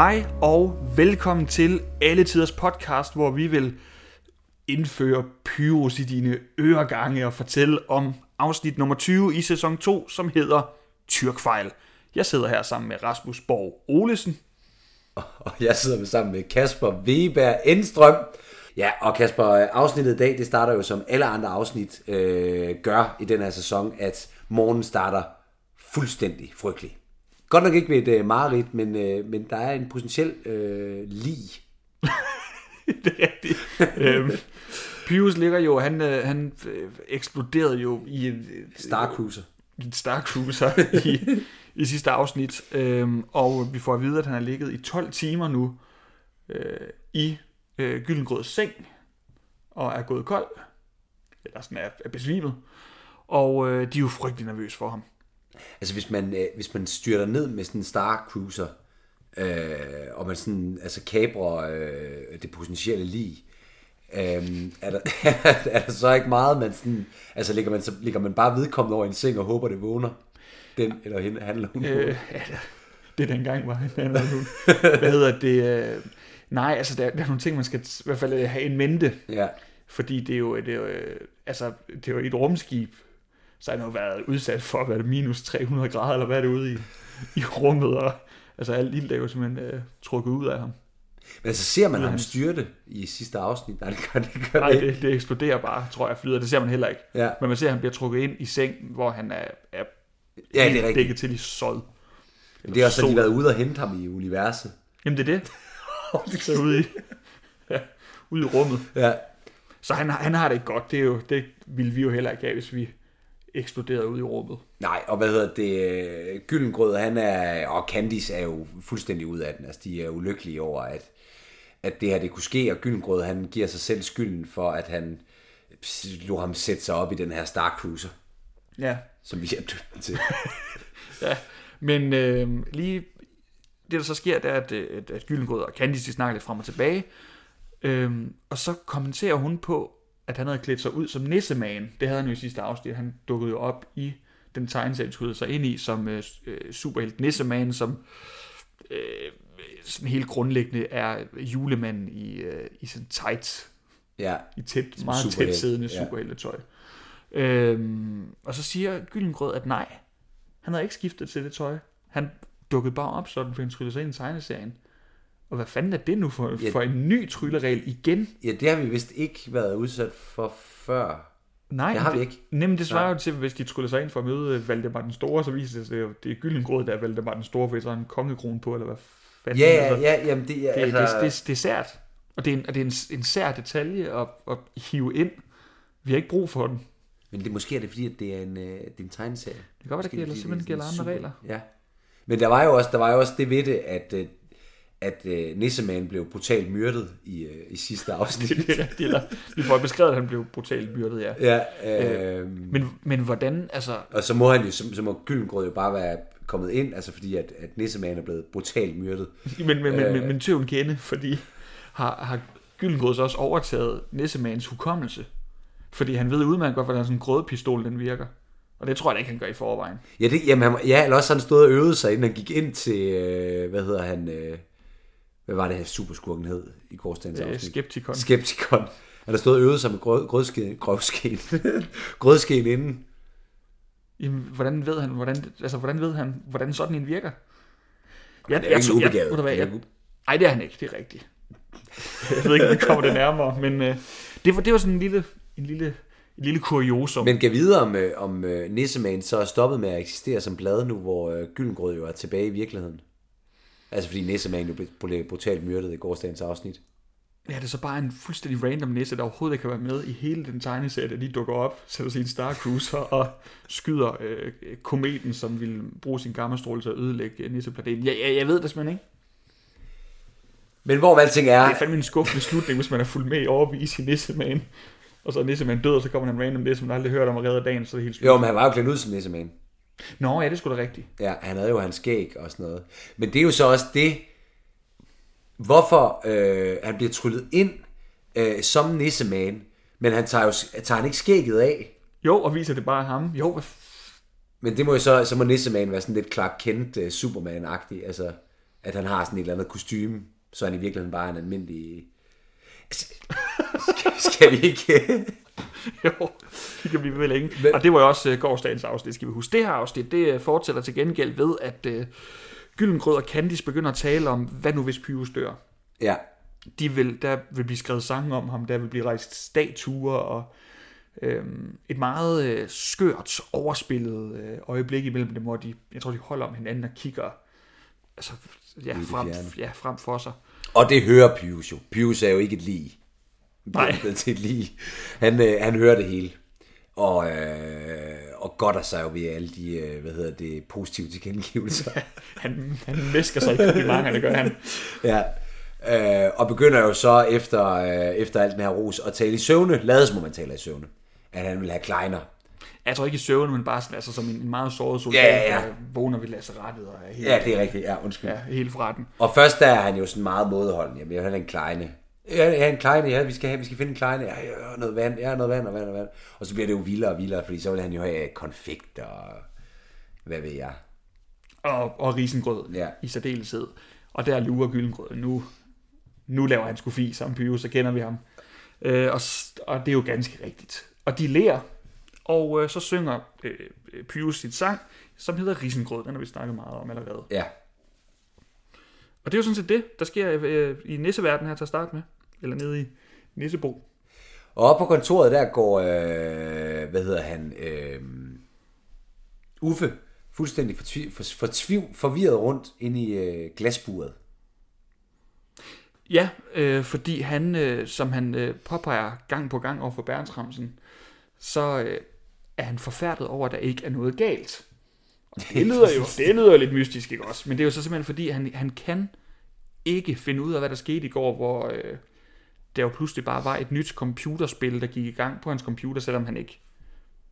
Hej og velkommen til Alle Tiders podcast, hvor vi vil indføre pyros i dine øregange og fortælle om afsnit nummer 20 i sæson 2, som hedder Tyrkfejl. Jeg sidder her sammen med Rasmus Borg Olesen. Og jeg sidder sammen med Kasper Weber Enstrøm. Ja, og Kasper, afsnittet i dag, det starter jo som alle andre afsnit øh, gør i den her sæson, at morgen starter fuldstændig frygtelig. Godt nok ikke ved et øh, mareridt, men, øh, men der er en potentiel øh, lig. det er rigtigt. øhm, Pyrus ligger jo, han, øh, han øh, eksploderede jo i en, Star Cruiser. en Star Cruiser i, i sidste afsnit, øhm, og vi får at vide, at han har ligget i 12 timer nu øh, i øh, Gyllengrøds seng, og er gået kold, eller sådan er, er besvimet, og øh, de er jo frygtelig nervøse for ham. Altså hvis man, øh, hvis man styrter ned med sådan en Star Cruiser, øh, og man sådan, altså kabrer øh, det potentielle lig, øh, er, der, er der så ikke meget, man sådan, altså ligger man, så, ligger man bare vedkommende over en seng og håber, det vågner? Den, eller hende, handler hun på? Øh, ja, det- er dengang, var han anden nu. Hvad hedder det? Øh, nej, altså der, der er nogle ting, man skal i hvert fald øh, have en mente. Ja. Fordi det er jo, det er jo, øh, altså, det er jo et rumskib, så har han jo været udsat for, hvad er det, minus 300 grader, eller hvad er det ude i, i rummet, og altså alt ild er jo simpelthen øh, trukket ud af ham. Men altså ser man ham styrte i sidste afsnit? Nej, det gør det gør Nej, det det, det eksploderer bare, tror jeg, flyder. Det ser man heller ikke. Ja. Men man ser, at han bliver trukket ind i seng, hvor han er, er Ja, det er rigtigt. dækket til i sod. Men det er også, at de har været ude og hente ham i universet. Jamen det er det. Så ude i, ja, ude i rummet. Ja. Så han, han har det ikke godt. Det, er jo, det ville vi jo heller ikke have, hvis vi eksploderede ude i rummet. Nej, og hvad hedder det? øh, Gyllengrød, han er, og Candice er jo fuldstændig ud af den. Altså, de er ulykkelige over, at, at det her det kunne ske, og Gyllengrød, han giver sig selv skylden for, at han lå ham sætte sig op i den her Star Cruiser, Ja, som vi har døbt til. ja. Men øh, lige det, der så sker, det er, at, øh, at, Gyllengrød og Candice, de snakker lidt frem og tilbage. Øhm, og så kommenterer hun på, at han havde klædt sig ud som nissemand. Det havde han jo i sidste afsnit. Han dukkede jo op i den tegneserie, han sig ind i, som øh, øh, superhelt nissemand, som øh, sådan helt grundlæggende er julemanden i, øh, i sådan tights Ja, i tæt, meget tæt superhelt, siddende ja. superheltetøj. Øhm, og så siger Gyllengrød, at nej, han havde ikke skiftet til det tøj. Han dukkede bare op, sådan for han tryllede sig ind i tegneserien. Og hvad fanden er det nu for, Ja. for en ny trylleregel igen? ja, det har vi vist ikke været udsat for før. Nej, Det har vi det, ikke. Nemlig det svarer jo til, hvis de tryller sig ind for at møde øh, Valdemar den Store, så viser det sig, at det er Gyllengrød, der er Valdemar den Store, fordi så har en kongekrone på, eller hvad fanden. Ja, ja, ja, jamen det er... det, altså, det, det, det er sært. Og det er en, og det er en, en sær detalje at, at hive ind. Vi har ikke brug for den. Men det, måske er det fordi, at det er en, øh, det er en tegneserie. Det kan godt være, der Måske gælder, simpelthen det er gælder andre regler. Ja. Men der var jo også, der var jo også det ved det, at, øh, at uh, Nisseman blev brutalt myrdet i, uh, i sidste afsnit. det er rigtigt, eller vi får beskrevet, at han blev brutalt myrdet, ja. ja, øh, Men, men hvordan, altså, og så må han jo, så, så må Gyllengrød jo bare være kommet ind, altså fordi at, at Nisseman er blevet brutalt myrdet. men, men, men, Øh. men, men tøven kende, fordi har, har Gyllengrød så også overtaget Nissemans hukommelse? Fordi han ved udmærket godt, hvordan sådan en grødepistol den virker. Og det tror jeg da ikke, han gør i forvejen. Ja, det, jamen, han, ja, eller også han stået og øvet sig, inden han gik ind til, øh, hvad hedder han, øh, hvad var det superskurken hed i gårdsdagens Øh, afsnit? Skeptikon. Skeptikon. Han har stået og øvet sig med grød, grødskeen, grødskeen inden. Jamen, hvordan ved han, hvordan, altså, hvordan ved han, hvordan sådan en virker? Er ved du hvad, Han er jeg, ikke nej, det er han ikke, det er rigtigt. Jeg ved ikke, om vi kommer det nærmere, men øh, det, var, det var sådan en lille, en lille, en lille kuriosum. Men kan vide, om, øh, om øh, Nisseman så er stoppet med at eksistere som blad nu, hvor øh, Gyllengrød jo er tilbage i virkeligheden. Altså fordi Nisseman jo blev- brutalt myrdet i gårdsdagens afsnit. Ja, det er så bare en fuldstændig random nisse, der overhovedet ikke kan være med i hele den tegneserie, der lige dukker op, sætter en Star Cruiser og skyder øh, kometen, som vil bruge sin gammastråle til at ødelægge øh, nisseplaneten. Ja, ja, jeg ved det simpelthen ikke. Men hvor alting er, Det er fandme en skuffende slutning, hvis man er fuldt med i overvis i Nisseman. Og så er Nisseman død, og så kommer en random nisse, man aldrig hørt om at redde dagen, så er det helt slut. jo, men han var jo klædt ud som Nisseman. Nå, ja, det skulle da rigtigt. Ja, han havde jo hans skæg og sådan noget. Men det er jo så også det, hvorfor øh, han bliver tryllet ind øh, som Nisseman, men han tager jo tager han ikke skægget af. Jo, og viser det bare ham. Jo, hvad Men det må jo så, så må Nisseman være sådan lidt Clark Kent uh, Superman-agtig. Altså, At han har sådan et eller andet kostume, så han i virkeligheden bare er en almindelig... Skal, skal vi ikke... jo, det kan blive ved længe. Men... Og det var jo også uh, gårdsdagens afsnit, skal vi huske. Det her afsnit, det uh, fortsætter til gengæld ved, at uh, Gyllengrød og Candice begynder at tale om, hvad nu hvis Pyrus dør? Ja. De vil, der vil blive skrevet sange om ham, der vil blive rejst statuer og øhm, et meget øh, skørt, overspillet øh, øjeblik imellem dem, hvor de, jeg tror, de holder om hinanden og kigger altså, ja, frem, ja, frem for sig. Og det hører Pius jo. Pius er jo ikke et lig. Nej. til et lig. Han, øh, han hører det hele. Og, øh, og godter sig jo ved alle de, øh, hvad hedder det, positive tilkendegivelser. han, han mesker sig i komplimenterne, det gør han. Ja, øh, og begynder jo så efter, øh, efter alt den her ros at tale i søvne. Lades som man taler i søvne. At han vil have kleiner. Jeg tror ikke i søvne, men bare altså, som en meget såret soldat, ja, ja, ja. der vågner ved lasserettet. Og er helt, ja, det er rigtigt. Ja, undskyld. Ja, helt fra den. Og først der er han jo sådan meget mådeholden. Jamen, jeg vil have en kleine. Ja, ja, en kleine, ja, vi skal, have, vi skal finde en kleine. Ja, ja, noget vand, ja, noget vand og vand og vand. Og så bliver det jo vildere og vildere, fordi så vil han jo have konfekt og hvad ved jeg. Og, og risengrød ja. i særdeleshed. Og der lurer Gyllengrød. Nu, nu laver han sgu fis om Pyrus, så kender vi ham. Øh, og, og det er jo ganske rigtigt. Og de lærer, og øh, så synger øh, Pyrus sit sang, som hedder Risengrød. Den har vi snakket meget om allerede. Ja. Og det er jo sådan set det, der sker øh, i nisseverdenen her til at starte med. Eller nede i Nissebo. Og op på kontoret, der går, øh, hvad hedder han, øh, Uffe, fuldstændig fortvi, for, fortviv, forvirret rundt ind i øh, glasburet. Ja, øh, fordi han, øh, som han øh, påpeger gang på gang over for Berntramsen, så øh, er han forfærdet over, at der ikke er noget galt. Og det lyder jo det lyder lidt mystisk, ikke også? Men det er jo så simpelthen, fordi han, han kan ikke finde ud af, hvad der skete i går, hvor øh, der jo pludselig bare var et nyt computerspil, der gik i gang på hans computer, selvom han ikke...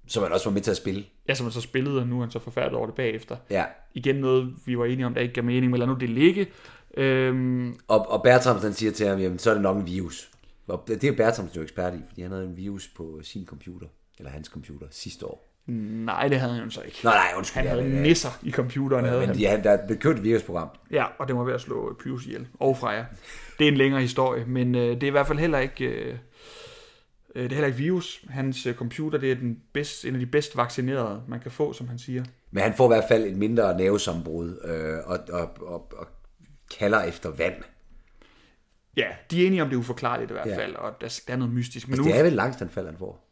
Som han også var med til at spille. Ja, som han så spillede, og nu er han så forfærdet over det bagefter. Ja. Igen noget, vi var enige om, der ikke gav mening, men lad nu det ligge. Øhm... Og, og Bertram, han siger til ham, jamen så er det nok en virus. Og det er Bertram jo ekspert i, fordi han havde en virus på sin computer, eller hans computer, sidste år. Nej, det havde han jo så ikke. Nå, nej, undskyld. Han havde ja, nisser i computeren. Ja, havde men han. Ja, der blev købt et virusprogram. Ja, og det var ved at slå Pyrus ihjel. Og Freja. Det er en længere historie, men øh, det er i hvert fald heller ikke... Øh, det er heller ikke virus. Hans øh, computer det er den bedst, en af de bedst vaccinerede, man kan få, som han siger. Men han får i hvert fald et mindre nervesambrud øh, og, og, og, og kalder efter vand. Ja, de er enige om det er uforklarligt i hvert fald, ja. og der, der er noget mystisk. Men altså, nu... det er vel langstanfald, han får.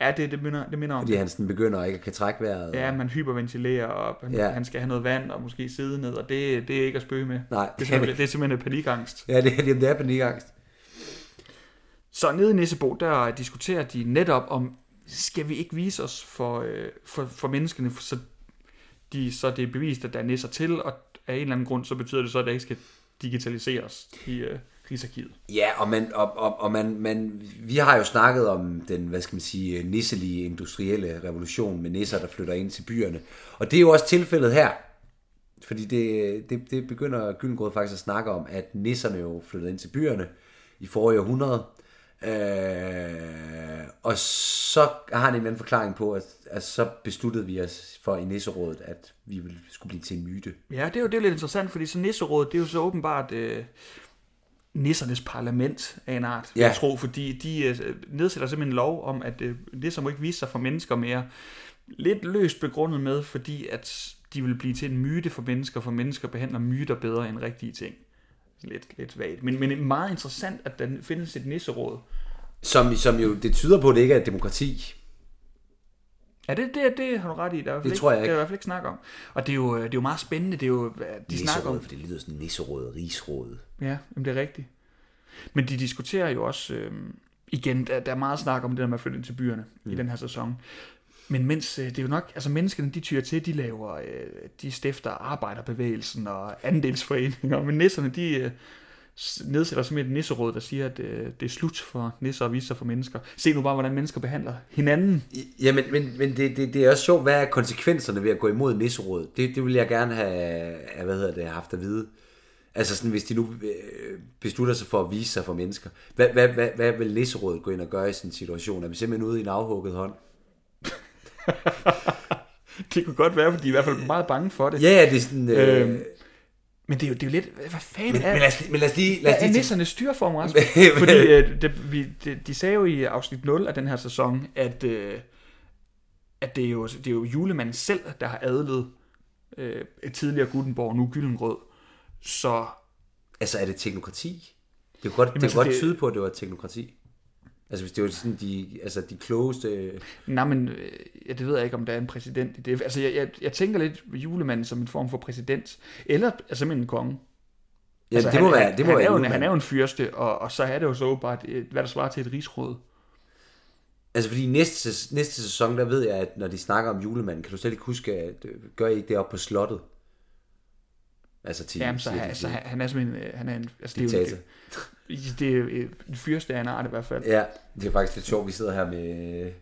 Ja, det, det, minder, det minder om Fordi han sådan begynder ikke at kan trække vejret. Ja, man hyperventilerer, og han, ja. han skal have noget vand, og måske sidde ned, og det, det er ikke at spøge med. Nej. Det er simpelthen, det er simpelthen panikangst. Ja, det, det, det er panikangst. Så nede i Nissebo, der diskuterer de netop om, skal vi ikke vise os for, øh, for, for menneskene, så, de, så det er bevist, at der er nisser til, og af en eller anden grund, så betyder det så, at der ikke skal digitaliseres øh, Rigsarkivet. Ja, og, man, og, og, og man, man, vi har jo snakket om den, hvad skal man sige, nisselige industrielle revolution med nisser, der flytter ind til byerne. Og det er jo også tilfældet her. Fordi det, det, det begynder Gyllengrød faktisk at snakke om, at nisserne jo flyttede ind til byerne i forrige århundrede. Øh, og så har han en eller anden forklaring på, at, at så besluttede vi os for i Nisserådet, at vi ville, skulle blive til en myte. Ja, det er jo det er lidt interessant, fordi så Nisserådet, det er jo så åbenbart øh, nissernes parlament af en art, ja. jeg tror, fordi de øh, nedsætter simpelthen en lov om, at øh, nisser må ikke vise sig for mennesker mere. Lidt løst begrundet med, fordi at de vil blive til en myte for mennesker, for mennesker behandler myter bedre end rigtige ting lidt, lidt vagt. Men, men meget interessant, at der findes et nisseråd. Som, som jo, det tyder på, at det ikke er et demokrati. Ja, det, det, det har du ret i. Der er det ikke, tror jeg ikke. Det er i hvert fald ikke snak om. Og det er jo, det er jo meget spændende. Det er jo, de snakker om... for det lyder sådan nisseråd, rigsråd. Ja, jamen det er rigtigt. Men de diskuterer jo også, øh, igen, der, der er meget snak om det der med at flytte ind til byerne mm. i den her sæson. Men mens øh, det er jo nok, altså menneskene, de tyrer til, de laver, øh, de stifter arbejderbevægelsen og andelsforeninger, men nisserne, de øh, nedsætter simpelthen et nisseråd, der siger, at øh, det er slut for nisser og viser for mennesker. Se nu bare, hvordan mennesker behandler hinanden. Ja, men, men, men det, det, det er også sjovt, hvad er konsekvenserne ved at gå imod nisserådet? Det, det vil jeg gerne have, hvad hedder det, haft at vide. Altså sådan, hvis de nu beslutter sig for at vise sig for mennesker. Hvad, hvad, hvad, hvad vil nisserådet gå ind og gøre i sådan en situation? Er vi simpelthen ude i en afhugget hånd? det kunne godt være, fordi de er i hvert fald meget bange for det. Ja, ja det er sådan... Øh... Øhm, Men det er jo, det er jo lidt, hvad fanden Men, er, men, lad os, men lad os lige... Lad hvad os er lige nissernes styreform, Rasmus? Fordi øh, det, vi, det, de sagde jo i afsnit 0 af den her sæson, at, øh, at det, er jo, det er jo julemanden selv, der har adlet øh, et tidligere Gutenborg, nu Gyllenrød. Så Altså, er det teknokrati? Det kunne godt, Jamen, det altså, kunne godt det- tyde på, at det var teknokrati. Altså, hvis det var sådan de, altså, de klogeste... Nej, men øh, ja, det ved jeg ikke, om der er en præsident i det. Altså, jeg, jeg, jeg tænker lidt julemanden som en form for præsident. Eller altså, simpelthen en konge. Ja, altså, det må han, være, det må han, være er jo, en- han er jo en fyrste, og, og så er det jo så bare, et, hvad der svarer til et rigsråd. Altså, fordi næste, næste sæson, der ved jeg, at når de snakker om julemanden, kan du slet ikke huske, at øh, gør I ikke det op på slottet? Altså til... Jamen, så, han, så han, han er simpelthen, øh, han er en, altså, Diktator. det, det er øh, en fyrste af en art i hvert fald. Ja, det er faktisk lidt sjovt, vi sidder her med øh,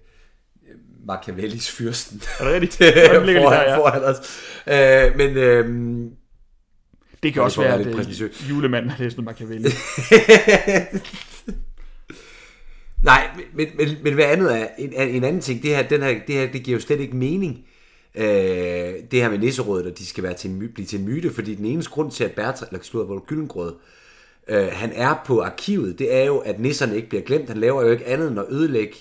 Machiavellis fyrsten. Er det rigtigt? Foran, der, ja. foran os. Øh, men øhm, Det kan også være, at øh, julemanden har læst noget Machiavelli. Nej, men, men, men hvad andet er, en, en anden ting, det her, den her, det her, det giver jo slet ikke mening, øh, det her med nisserådet, at de skal være til blive til en myte, fordi den eneste grund til, at Bertram, eller slutter, hvor Gyllengrød, øh, han er på arkivet, det er jo, at nisserne ikke bliver glemt. Han laver jo ikke andet end at ødelægge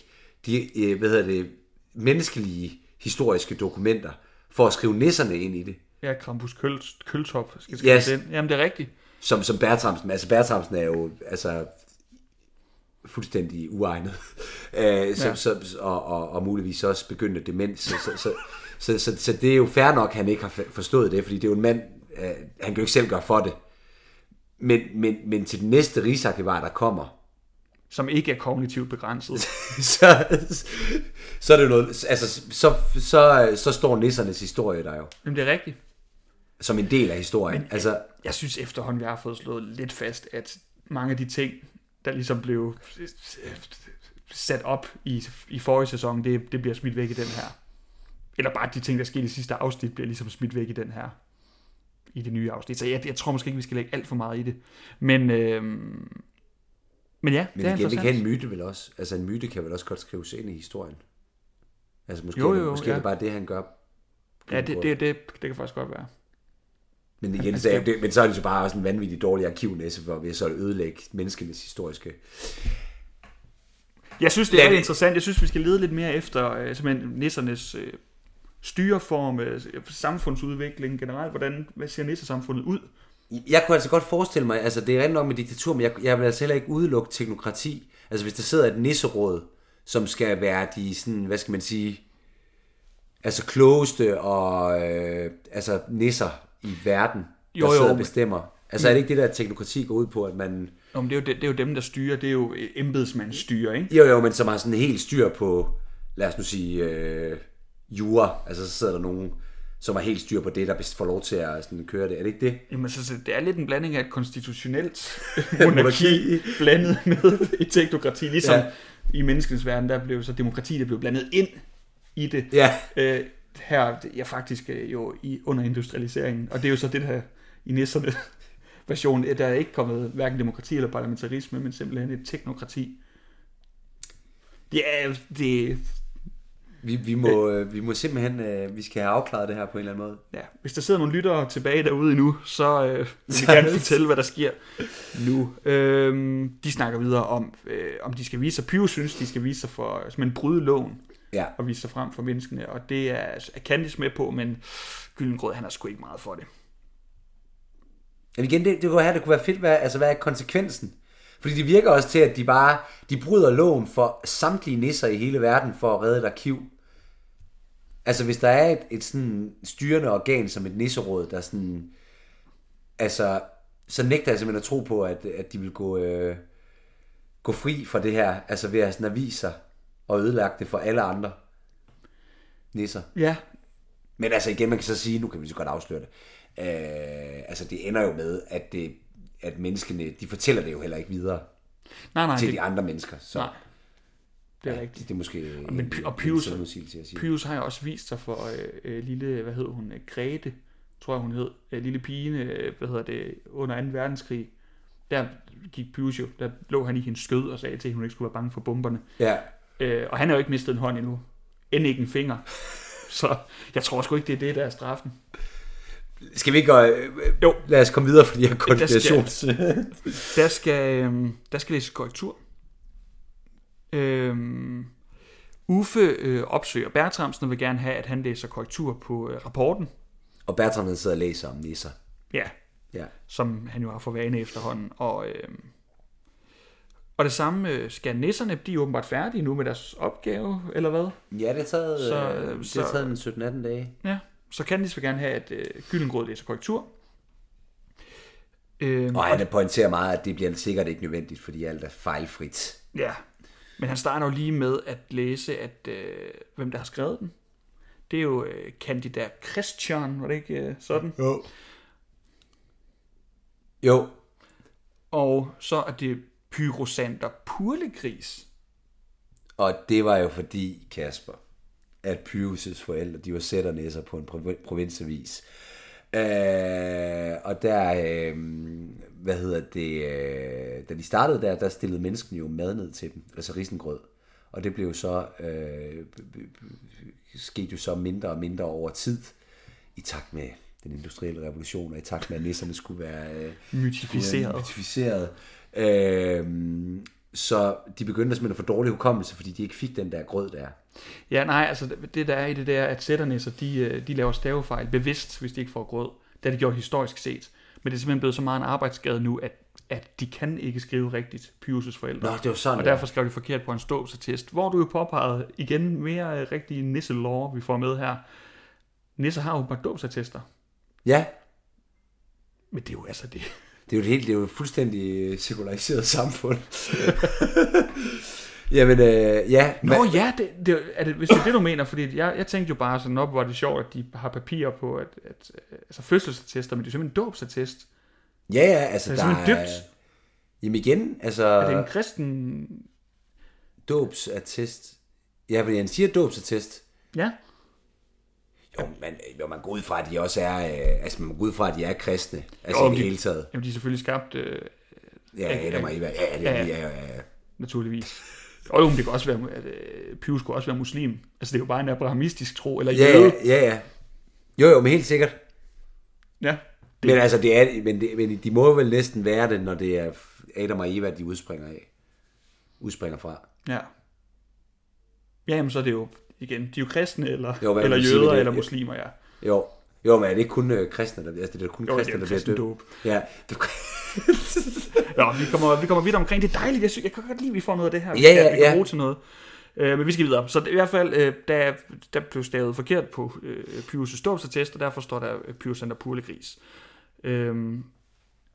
de, øh, hvad hedder det, menneskelige historiske dokumenter, for at skrive nisserne ind i det. Ja, Krampus Køl, Køltop skal skrive Yes. den. Jamen, det er rigtigt. Som, som Bertramsen, altså Bertramsen er jo, altså fuldstændig uegnet. Øh, så, Ja. så, og, og, og muligvis også begyndte demens. Så, så, så, så, så, så det er jo fair nok, at han ikke har forstået det, fordi det er jo en mand, øh, han kan jo ikke selv gøre for det. Men, men, men til den næste rigsarkivar, der kommer, Som ikke er kognitivt begrænset. så, så er det noget, altså, så, så, så står nissernes historie der jo, Jamen, det er rigtigt. som en del af historien. Men, altså, Jeg synes efterhånden, vi har fået slået lidt fast, at mange af de ting, der ligesom blev sat op i, i forrige sæson, det, det bliver smidt væk i den her. Eller bare de ting, der skete i sidste afsnit, bliver ligesom smidt væk i den her. I det nye afsnit. Så jeg, jeg tror måske ikke, vi skal lægge alt for meget i det. Men, øhm, men ja, Men det er igen, interessant. kan en myte vel også. Altså en myte kan vel også godt skrives ind i historien. Altså måske, Jo, er det, jo, måske ja. er det bare det, han gør. Ja, det, det, det, det kan faktisk godt være. Men igen, så, det, men så er det jo bare også en vanvittig dårlig arkivnæse, for ved så ødelægge menneskenes historiske... Jeg synes, det Lad er det- interessant. Jeg synes, vi skal lede lidt mere efter øh, simpelthen nissernes øh, styreform, samfundsudvikling generelt. Hvordan, hvad ser nissesamfundet ud? Jeg kunne altså godt forestille mig, altså det er rent nok med diktatur, men jeg, jeg vil altså heller ikke udelukke teknokrati. Altså hvis der sidder et nisseråd, som skal være de sådan, hvad skal man sige, altså klogeste og øh, altså nisser i verden, der Jo, jo, sidder og bestemmer. Altså er det ikke det der teknokrati går ud på, at man... Nå, men det, er jo, det, det er jo dem, der styrer. Det er jo embedsmandsstyre, ikke? Jo, jo, men som har sådan helt styr på, lad os nu sige, øh, jura. Altså, så sidder der nogen, som har helt styr på det, der får lov til at sådan, køre det. Er det ikke det? Jamen, så, det er lidt en blanding af et konstitutionelt Monarki. blandet med et teknokrati. Ligesom Ja. ja. i menneskens verden, der blev så demokrati, der blev blandet ind i det. Ja. Øh, her det er faktisk øh, jo i, under industrialiseringen, og det er jo så det der i nisserne version, der er ikke kommet hverken demokrati eller parlamentarisme, men simpelthen et teknokrati. Ja, det, Vi, vi, må, øh, vi må simpelthen, øh, vi skal have afklaret det her på en eller anden måde. ja, hvis der sidder nogle lyttere tilbage derude endnu, så øh, vil vi gerne fortælle, hvad der sker nu. Øhm, de snakker videre om, øh, om de skal vise sig. Pyrus synes, de skal vise sig for simpelthen bryde loven Ja. og vise sig frem for menneskene, og det er, er Candice med på, men Gyllengrød, han er sgu ikke meget for det. Men igen, det, det kunne have, det kunne være fedt, hvad, altså hvad er konsekvensen? Fordi det virker også til, at de bare, de bryder loven for samtlige nisser i hele verden for at redde et arkiv. Altså hvis der er et, et sådan styrende organ som et nisseråd, der sådan, altså, så nægter jeg simpelthen at tro på, at, at de vil gå, øh, gå fri fra det her, altså ved at sådan at vise sig og ødelægge det for alle andre nisser. Ja, Men altså igen, man kan så sige, nu kan vi så godt afsløre det, øh, altså det ender jo med, at, det, at menneskene, de fortæller det jo heller ikke videre nej, nej, til det, de andre mennesker. Så nej, det er ja, rigtigt. det, det er måske Men og en Pius- selvmodsigelse at sige. Pius har jo også vist sig for øh, øh, lille, hvad hed hun, Grete, tror jeg hun hed, øh, lille pigene, øh, hvad hedder det, under 2. verdenskrig. Der gik Pius jo, der lå han i hendes skød og sagde til, at hun ikke skulle være bange for bomberne. Ja, Øh, og han har jo ikke mistet en hånd endnu. End ikke en finger. Så jeg tror sgu ikke, det er det, der er straffen. Skal vi ikke gå... øh, Jo. Lad os komme videre for de her skal- konspirations... Der skal, øhm, der skal læses korrektur. Øhm, Uffe øh, opsøger Bertramsen og vil gerne have, at han læser korrektur på øh, rapporten. og Bertram han sidder og læser om nisser. Ja, Ja. som han jo har for vane efterhånden. Og, øh, og det samme øh, skal nisserne, de er åbenbart færdige nu med deres opgave, eller hvad? Ja, det har taget, Så, så, øh, øh, det så- har taget en 17-18 dage. Ja, så Candice vil gerne have, at øh, Gyllengrød læser korrektur. Øh, Og han pointerer meget, at det bliver sikkert ikke nødvendigt, fordi alt er fejlfrit. Ja, men han starter jo lige med at læse, at øh, hvem der har skrevet den. Det er jo øh, kandidat Christian, var det ikke øh, sådan? Jo. Jo, Og så er det Pyrosander Purlegris. og det var jo fordi, Kasper, at Pyrus' forældre, de var sætternæsser på en provi- provinsavis. Øh, og der, øh, hvad hedder det, øh, da de startede der, der stillede mennesken jo mad ned til dem, altså risengrød. Og det blev jo så, øh, skete jo så mindre og mindre over tid, i takt med den industrielle revolution, og i takt med, at nisserne skulle være øh, Mytificeret. mytificeret. Øh, så de begyndte simpelthen at få dårlig hukommelse, fordi de ikke fik den der grød der. Ja, nej, altså det- der er i det der, at sætternæsser, de, øh, de laver stavefejl bevidst, hvis de ikke får grød. Det har de gjort historisk set. Men det er simpelthen blevet så meget en arbejdsskade nu, at, at de kan ikke skrive rigtigt, Pyrus' forældre. Nå, det var sådan, Og derfor skrev de forkert på en ståbsattest, hvor du jo påpegede igen mere øh, rigtige nisselår, vi får med her. Nisser har jo bare dåbsattester. Ja, Men det er jo altså det. Det er jo et helt, det er jo et fuldstændig sekulariseret samfund. Jamen, øh, ja. Nå hvad- ja, det, det, er det, hvis det er det, du mener, fordi jeg, jeg tænkte jo bare sådan, op var det sjovt, at de har papirer på, at, at øh, altså fødselsattester, men det er simpelthen dåbsattest. Ja, ja, altså Det er der simpelthen er... dybt. Jamen igen, altså... Er det en kristen... Dåbsattest. Ja, fordi han siger dåbsattest. Ja, Jo, man, jo, man går ud fra, at de også er... Øh, altså, man går ud fra, at de er kristne. Altså Jo, i det de- hele taget. jamen de er selvfølgelig skabt øh, Ja, Adam og Eva. Ja, det, Ja, ja, ja. naturligvis. Og jo, men det kan også være, at øh, Pius kunne også være muslim. Altså det er jo bare en abrahamistisk tro, eller Ja, jøde. ja, ja, ja. Jo, jo, men helt sikkert. ja. Det. Men altså, det er, men, det, men de må jo vel næsten være det, når det er Adam og Eva, de udspringer af. Udspringer fra. Ja. Ja, jamen så er det jo, igen, de er jo kristne, eller, Jo, eller jøder, det? eller muslimer, ja. Jo, jo, men er det ikke kun øh, kristne, der, altså det er kun Jo, det er kristne, der bliver døbt? Ja, du, Nå, vi kommer, vi kommer vidt omkring. Det er dejligt. Jeg, synes, jeg kan godt lide, at vi får noget af det her. vi Ja, kan- ja, vi kan ja. bruge til noget. Øh, men vi skal videre. Så det, i hvert fald, øh, der, der blev stavet forkert på øh, Pyrus' dåbsattest, og derfor står der øh, Pyrus Center Purlegris. Øh,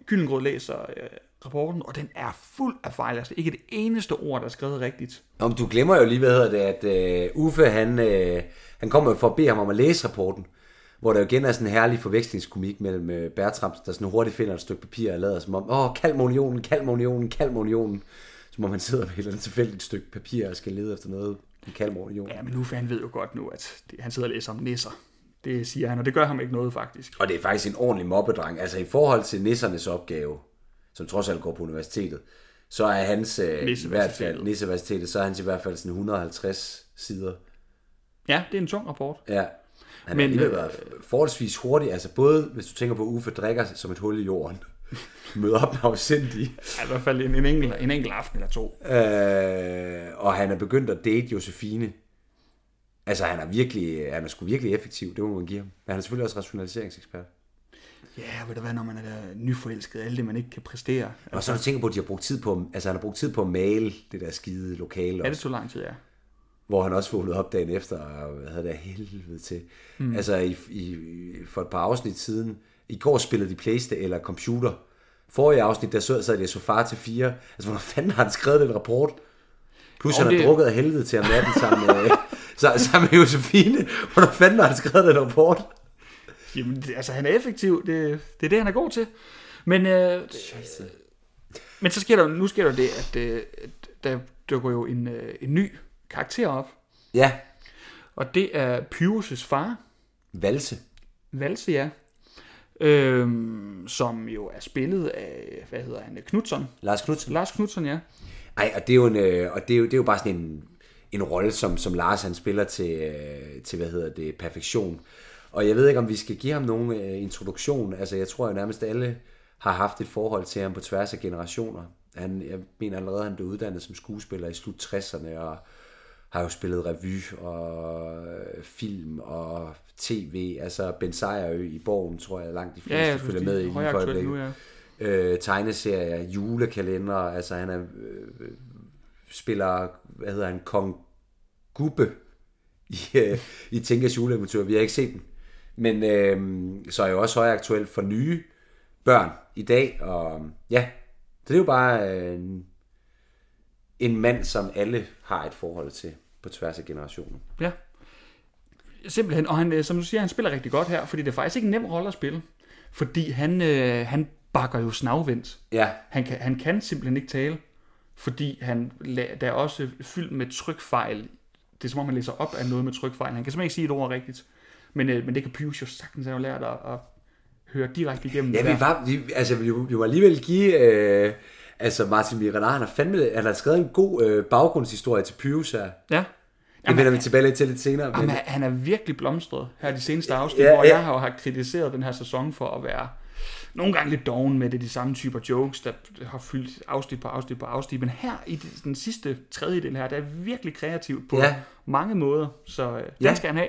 Gyllengrød læser øh, rapporten, og den er fuld af fejl. Altså ikke det eneste ord, der er skrevet rigtigt. Om du glemmer jo lige, hvad hedder det, at uh, Uffe, han, uh, han kommer for at bede ham om at læse rapporten, hvor der jo igen er sådan en herlig forvekslingskomik mellem uh, Bertram, der sådan hurtigt finder et stykke papir og lader som om, åh, kald mig unionen. Som om han sidder med et eller andet tilfældigt stykke papir og skal lede efter noget, en kald mig unionen. Ja, men Uffe, han ved jo godt nu, at det, han sidder og læser om nisser. Det siger han, og det gør ham ikke noget, faktisk. Og det er faktisk en ordentlig mobbedreng. Altså i forhold til nissernes opgave, som trods alt går på universitetet, så er hans, øh, i hvert fald, Nisseuniversitetet, så er hans i hvert fald sådan 150 sider. Ja, det er en tung rapport. Ja. Han Men, har øh, været forholdsvis hurtig. Altså både, hvis du tænker på, Uffe drikker som et hul i jorden. Møder op med afsindig. Ja, I hvert fald en, en, enkelt, en enkelt aften eller to. Øh, og han er begyndt at date Josefine. Altså han er virkelig, han er sgu virkelig effektiv, det må man give ham. Men han er selvfølgelig også rationaliseringsekspert. Ja, ved du hvad, når man er nyforelsket, alt det, man ikke kan præstere. Og så har du tænker på, at de har brugt tid på, altså han har brugt tid på at male det der skide lokale Ja, det tog lang tid, ja. hvor han også vågnede op dagen efter, og hvad havde det helvede til. Mm. Altså i, i, for et par afsnit siden, i går spillede de Playstation eller computer. Forrige afsnit, der så, sad de så far til fire. Altså, hvor fanden har han skrevet den rapport? Plus, Og han har det- drukket af helvede til om natten sammen med, så, sammen med Josefine. Hvornår fanden har han skrevet den rapport? Jamen, altså, han er effektiv. Det, det er det, han er god til. Men, øh, men så sker der, nu sker der det, at øh, der dukker jo en, øh, en ny karakter op. Ja, Og det er Pyrus' far, valse. Valse, ja. Øhm, som jo er spillet af, hvad hedder han, Knudsen. Lars Knudsen. Lars Knudsen, ja. Ej, og det er jo, en, øh, og det er jo, det er jo bare sådan en, en rolle, som, som Lars han spiller til, øh, til, hvad hedder det, perfektion. Og jeg ved ikke, om vi skal give ham nogen øh, introduktion. Altså, jeg tror jo nærmest alle har haft et forhold til ham på tværs af generationer. Han, jeg mener allerede, han blev uddannet som skuespiller i slut 60'erne, og har jo spillet revy og øh, film og tv. Altså, Ben Sejrø i Borgen, tror jeg, langt de fleste Ja, ja, følger med i lige for øjeblikket nu, ja. øh, tegneserier, julekalender, altså han er, øh, spiller, hvad hedder han, Kong Gubbe i, øh, i Tinkas juleeventyr. Vi har ikke set den. Men øh, så er jo også højaktuel for nye børn i dag, og ja, så det er jo bare øh, en, mand, som alle har et forhold til på tværs af generationer. Ja. Simpelthen, og han, øh, som du siger, han spiller rigtig godt her, fordi det er faktisk ikke en nem rolle at spille. Fordi han, øh, han bakker jo snavvendt. Ja, Han kan, han kan simpelthen ikke tale, fordi han, der er også fyldt med trykfejl. Det er som om, han læser op af noget med trykfejl. Han kan simpelthen ikke sige et ord rigtigt. Men, øh, men det kan Pius jo sagtens have lært at, at høre direkte igennem. Ja, vi var, vi, altså, vi, vi må alligevel give, øh, altså Martin Miranar, han har fandme, han har skrevet en god øh, baggrundshistorie til Pyrus her. Ja. Det vender vi tilbage til lidt senere. Jamen, Men, han- er virkelig blomstret her de seneste afsnit, Ja, hvor ja. jeg har, har kritiseret den her sæson for at være nogle gange lidt doven med det, de samme typer jokes, der har fyldt afsnit på afsnit på afsnit. Men her i den sidste tredjedel her, der er virkelig kreativt på ja. mange måder, så øh, den Ja. skal han have.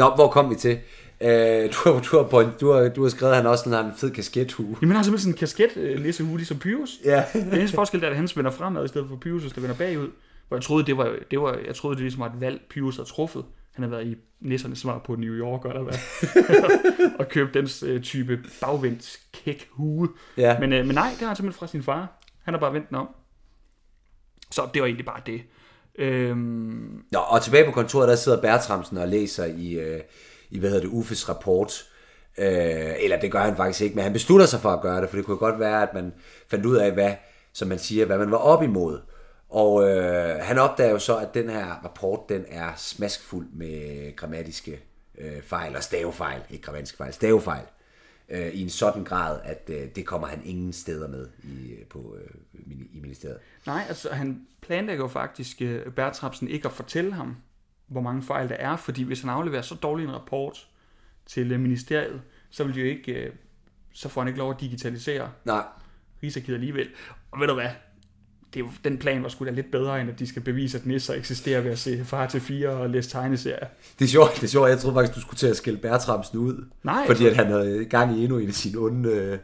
Nå, hvor kom vi til? Øh, du, har, du, har, point, du, har, du har skrevet, at han også har en fed kasket-hue. Jamen, han har simpelthen sådan en kasket øh, ligesom Pyrus. Ja. Den eneste forskel der er, at han vender fremad, i stedet for Pyrus, der vender bagud. Hvor jeg troede, det var, det var, jeg troede, det ligesom var et valg, Pyrus havde truffet. Han havde været i nissernes svar på New York, eller hvad. og købt den øh, type bagvendt kæk hue. Ja. Men, øh, men nej, det har han simpelthen fra sin far. Han har bare vendt den om. Så det var egentlig bare det. Øhm, Nå, og tilbage på kontoret, der sidder Bertramsen og læser i, øh, i hvad hedder det, Uffes rapport. Øh, eller det gør han faktisk ikke, men han beslutter sig for at gøre det, for det kunne godt være, at man fandt ud af, hvad, som man siger, hvad man var op imod. Og øh, han opdager jo så, at den her rapport, den er smaskfuld med grammatiske øh, fejl og stavefejl, ikke grammatiske fejl, stavefejl, øh, i en sådan grad, at øh, det kommer han ingen steder med i, øh, på, øh, i ministeriet. nej, altså han planlægger jo faktisk øh, Bertramsen ikke at fortælle ham, hvor mange fejl der er, fordi hvis han afleverer så dårlig en rapport til øh, ministeriet, så vil de jo ikke, øh, så får han ikke lov at digitalisere Nej, Rigsarkivet alligevel. Og ved du hvad? Det er jo, den plan var sgu da lidt bedre, end at de skal bevise, at nisser eksisterer ved at se far til fire og læse tegneserier. Det er sjovt, det er sjovt. Jeg troede faktisk, du skulle til at skælde Bertramsen ud. Nej, Fordi at han havde gang i endnu en af sine onde, øh,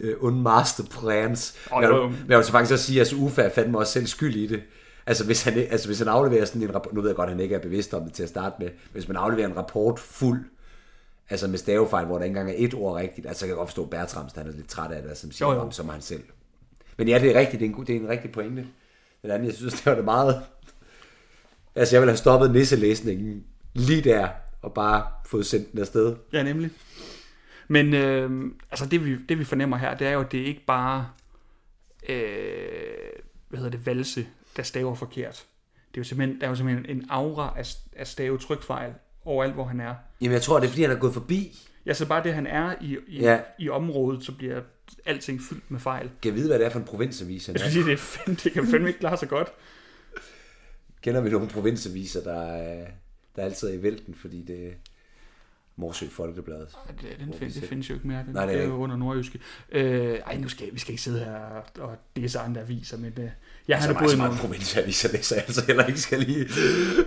øh, onde masterplans. Åh, men, jeg, men jeg vil så faktisk også sige, at altså, Uffe er fandme også selv skyld i det. Altså hvis, han, altså hvis han afleverer sådan en rapport, nu ved jeg godt, at han ikke er bevidst om det til at starte med, hvis man afleverer en rapport fuld, altså med stavefejl, hvor der ikke engang er et ord rigtigt, altså så kan jeg godt forstå, at Bertramsen han er lidt træt af det, som siger Jo, jo. om, som han selv. Men ja, det er rigtigt, det er en, god- det er en rigtig pointe. Den anden, jeg synes, det var det meget... Altså jeg ville have stoppet nisselæsningen lige der, og bare fået sendt den afsted. Ja, nemlig. Men øh, altså det vi, det vi fornemmer her, det er jo, at det ikke bare øh, hvad hedder det, valse, der staver forkert. Det er jo simpelthen, der er jo simpelthen en aura af, af stave trykfejl overalt, hvor han er. Jamen jeg tror, det er fordi, han er gået forbi. Ja, så bare det, han er i, i, Ja. i området, så bliver alting fyldt med fejl. Kan jeg vide, hvad det er for en provinsavis, han Jeg er? sige, det, er fandme, det kan fandme ikke klare sig godt. Kender vi nogle provinsaviser, der, er- der altid er i vælten, fordi det Morsø Folkebladet. Det, den find, det findes jo ikke mere. Den, Nej, det er jo under nordjyske. Øh, ej, nu skal vi skal ikke sidde her og, og disse andre aviser, men øh, jeg har Så det meget, både så i nogle... provinsaviser læser jeg altså heller ikke skal lige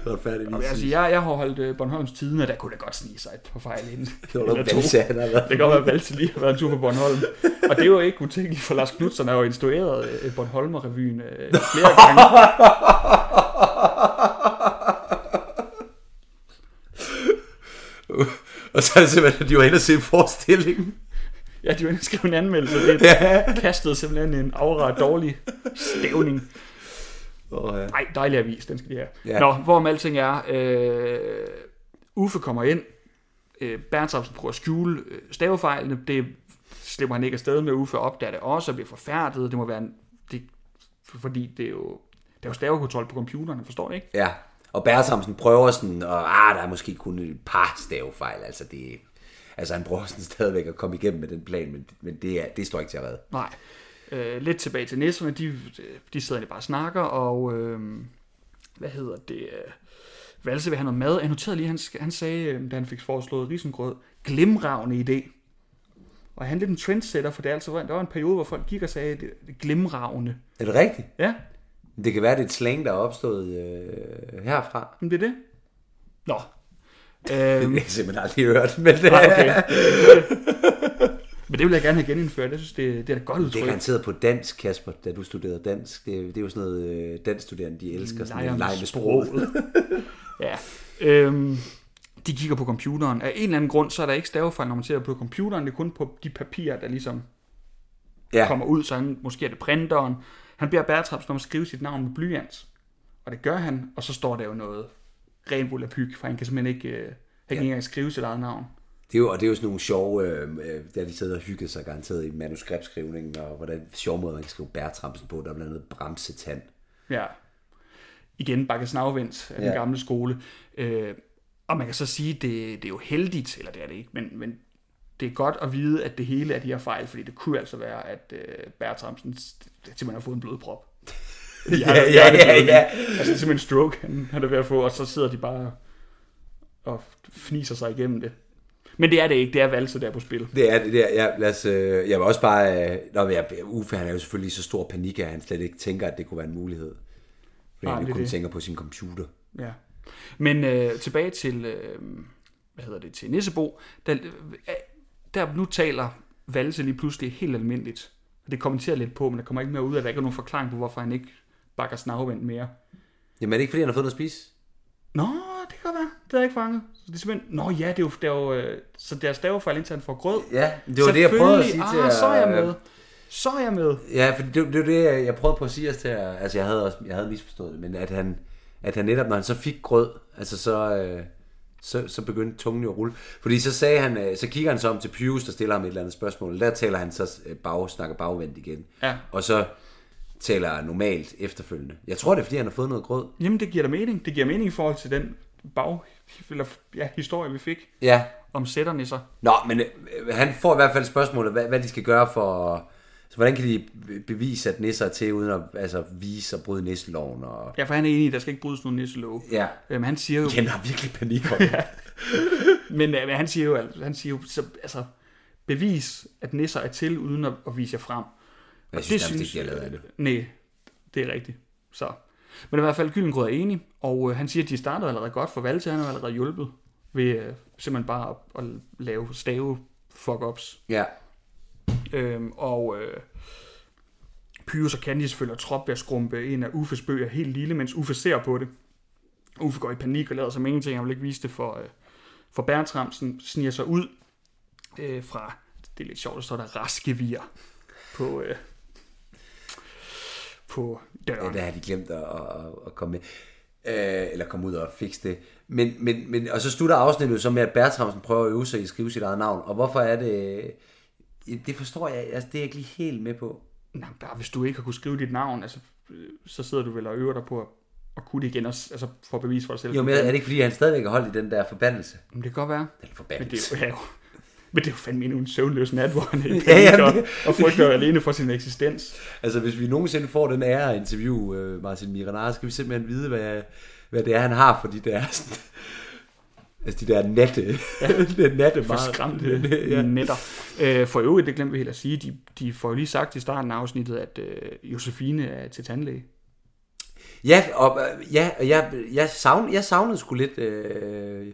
retfærdigvis. Altså, jeg, jeg har holdt øh, Bornholms Tiden, og der kunne da godt snige sig et par fejl ind. det var noget han har været. Det kan godt være, at Valse lige har været en tur på Bornholm. Og det jo ikke utænkeligt, for Lars Knudsen har jo instrueret øh, Bornholmer-revyen øh, flere gange. Og så er det simpelthen, at de var inde og se forestillingen. Ja, de var inde og skrev en anmeldelse. Det Ja. kastede simpelthen en aura dårlig stævning. Og, øh, Nej, dejlig avis, den skal de have. Ja. Ja. Nå, hvorom alting er, øh, Uffe kommer ind, øh, Berntramsen prøver at skjule øh, stavefejlene, det slipper han ikke afsted med, Uffe opdager det også og bliver forfærdet, det må være en, det, fordi det er jo, der er jo stavekontrol på computeren, forstår I ikke? ja. Og Bertramsen prøver sådan, og ah, der er måske kun et par stavefejl, altså det Altså han prøver sådan stadigvæk at komme igennem med den plan, men, men det, er, det står ikke til at redde. Nej. Øh, lidt tilbage til nisserne, de, de sidder egentlig bare og snakker, og øh, hvad hedder det, øh, Valse vil have noget mad. Jeg noterede lige, han, han sagde, øh, da han fik foreslået risengrød, glimravne idé. Og han er lidt en trendsetter, for det er altså, der var en periode, hvor folk gik og sagde, det, er glimravne. Er det rigtigt? Ja, Det kan være, det er et slang, der er opstået øh, herfra. men det er det. Nå. Det har Øhm, jeg simpelthen aldrig hørt, men det, nej, okay. Men det vil jeg gerne have genindført. Jeg synes, det, det er et godt det er udtryk. garanteret på dansk, Kasper, da du studerede dansk. Det, det er jo sådan noget, øh, danskstuderende, de elsker sådan en leg med sproget. ja. Øhm, de kigger på computeren. Af en eller anden grund, så er der ikke stavefejl, når man ser på computeren. Det er kun på de papirer, der ligesom Ja, kommer ud. Så han, måske er det printeren. Han beder Bertramsen om at skrive sit navn med blyant. Og det gør han. Og så står der jo noget ren volapyk, for han kan simpelthen ikke, øh, han kan Ja. ikke engang skrive sit eget navn. det er jo, og det er jo sådan nogle sjove, øh, øh, der de sidder og hygger sig garanteret i manuskriptskrivningen, og hvordan sjov måde, man kan skrive Bertramsen på. Der er blandt andet bremsetand. Ja. Igen bakke snavvendt af den Ja. gamle skole. Øh, og man kan så sige, det, det er jo heldigt, eller det er det ikke, men, men det er godt at vide, at det hele er de her fejl, fordi det kunne altså være, at øh, Bertramsen simpelthen har fået en blodprop. Ja, ja, ja, ja. Altså simpelthen en stroke, han, han er ved at få, og så sidder de bare og fniser sig igennem det. Men det er det ikke, det er valse der på spil. Det er det der. Ja, lad os, øh, jeg vil også bare... Øh, når jeg, Uffe, han er jo selvfølgelig i så stor panik, at han slet ikke tænker, at det kunne være en mulighed. Fordi Nej, han det er jo kun det. tænker på sin computer. Ja. Men øh, tilbage til, øh, hvad hedder det, til Nissebo, der, øh, der nu taler Valse lige pludselig helt almindeligt. Og det kommenterer lidt på, men der kommer ikke mere ud af, at der ikke er nogen forklaring på, hvorfor han ikke bakker snavvendt mere. Jamen er det ikke, fordi han har fået noget at spise? Nå, det kan godt være. Det er jeg ikke fanget. Så det er simpelthen, nå ja, det er jo, det er jo øh, så der er stavefejl, indtil han får grød. Ja, det var det, jeg prøvede at sige til ah, så er jeg jer. med. Så er jeg med. Ja, for det, det var det, jeg prøvede på at sige os til jer. Altså, jeg havde også jeg havde misforstået det, men at han, at han netop, når han så fik grød, altså så, øh, så, så begyndte tungen jo at rulle. Fordi så sagde han, øh, så kigger han så om til Pius, der stiller ham et eller andet spørgsmål. Der taler han så øh, bag, snakker bagvendt igen. Ja. Og så taler normalt efterfølgende. Jeg tror, det er, fordi han har fået noget grød. Jamen, det giver da mening. Det giver mening i forhold til den bag, eller, ja, historie, vi fik Ja. om sætternisser. Nå, men øh, han får i hvert fald spørgsmålet, hvad, hvad de skal gøre for... Så hvordan kan de bevise, at nisser er til, uden at altså, vise og bryde nisseloven? Og... Ja, for han er enig i, at der skal ikke brydes nogen nisselove. Ja. Øhm, han siger jo, Igen har virkelig panik om men, øh, men han siger jo, han siger jo så, altså, bevis, at nisser er til, uden at, at vise jer frem. Jeg synes, det ikke, de har lavet det. Nej, det er rigtigt. Så. Men i hvert fald, Gyllengrød er enig, og øh, han siger, at de startede allerede godt, for Valse han har allerede hjulpet ved øh, simpelthen bare at, at lave stave fuck-ups. Ja. Øhm, og øh, Pyrus og Candice følger trop ved at skrumpe en af Uffes bøger helt lille, mens Uffe ser på det. Uffe går i panik og lader som ingenting. Han vil ikke vise det for, øh, for Bertramsen. Sniger sig ud øh, fra, det er lidt sjovt, der står der raskevir på, øh, på Ja, døren. der har de glemt at, at, at komme med. Øh, eller komme ud og fikse det. Men, men, men, og så slutter afsnittet så med, at Bertramsen prøver at øve sig i at skrive sit eget navn. Og hvorfor er det... Det forstår jeg, altså det er jeg ikke lige helt med på. Nå, bare hvis du ikke har kunne skrive dit navn, altså, øh, så sidder du vel og øver dig på at, at kunne det igen, også, altså for at bevise for dig selv. Jo, men er det ikke fordi, han stadigvæk er holdt i den der forbandelse? Men det kan godt være. Eller Men det, forbandelse. er jo, ja, jo. Men det er jo fandme en søvnløs nat, hvor han er i Ja, panik ja, og, det- og frygter alene for sin eksistens. Altså, hvis vi nogensinde får den ære at interviewe uh, Martin Miranar, skal vi simpelthen vide, hvad, hvad det er, han har for de der... Sådan, altså, de der natte... Ja, natte For meget- skræmte ja. ja. netter. Øh, for øvrigt, det glemte vi helt at sige, de, de får jo lige sagt i starten af afsnittet, at øh, Josefine er til tandlæge. Ja, og, øh, ja, og jeg, jeg, savn, jeg savnede sgu lidt øh,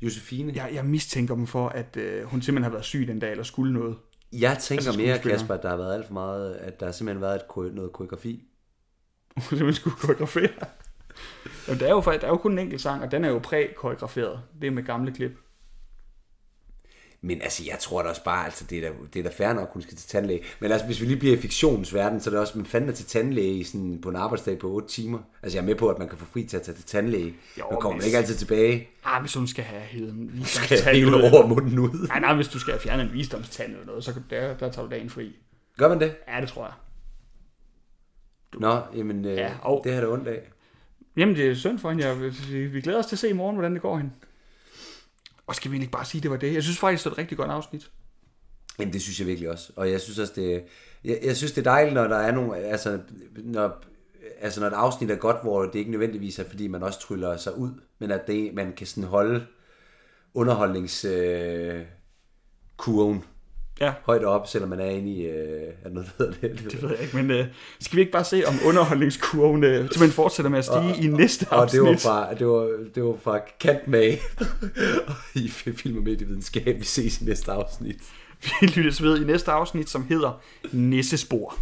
Josefine. Jeg, jeg mistænker dem for, at øh, hun simpelthen har været syg den dag, eller skulle noget. Jeg tænker Altså mere. Kasper, at der har været alt for meget, at der har simpelthen været et, noget koreografi. Hun simpelthen skulle koreografere. Jamen, der er jo, der er jo kun en enkelt sang, og den er jo præ-koreograferet. Det er med gamle klip. Men altså, jeg tror da også bare, altså, det er da, det er da fair nok, at hun skal til tandlæge. Men altså, hvis vi lige bliver i fiktionens verden, så er det også, man fanden er til tandlæge i sådan, på en arbejdsdag på 8 timer. Altså, jeg er med på, at man kan få fri til at tage til tandlæge. Jo, man kommer hvis- ikke altid tilbage. Ah, hvis hun skal have hævet en Skal visdomstand ud. over munden ud. Nej, nej, hvis du skal have fjernet en visdomstand eller noget, så der, der tager du dagen fri. Gør man det? Ja, det tror jeg. Nå, jamen, øh, Ja, og- det har det ondt af. Jamen, det er synd for hende. Jeg, vi, vi glæder os til at se i morgen, hvordan det går hende. Og skal vi egentlig bare sige, det var det? Jeg synes faktisk, det er et rigtig godt afsnit. Jamen, det synes jeg virkelig også. Og jeg synes også, det, jeg, jeg synes, det er dejligt, når der er nogle, altså, når altså når et afsnit er godt, hvor det ikke nødvendigvis er, fordi man også tryller sig ud, men at det, man kan sådan holde underholdningskurven øh, kurven Ja, højt op, selvom man er inde i, øh, er noget, der hedder det? det ved jeg ikke, men øh, skal vi ikke bare se, om underholdningskurven øh, simpelthen fortsætter med at stige i næste Og afsnit? det var fra, det var, det var fra Kant Mag i Film og Medievidenskab. Vi ses i næste afsnit. Vi lyttes ved i næste afsnit, som hedder Nissespor.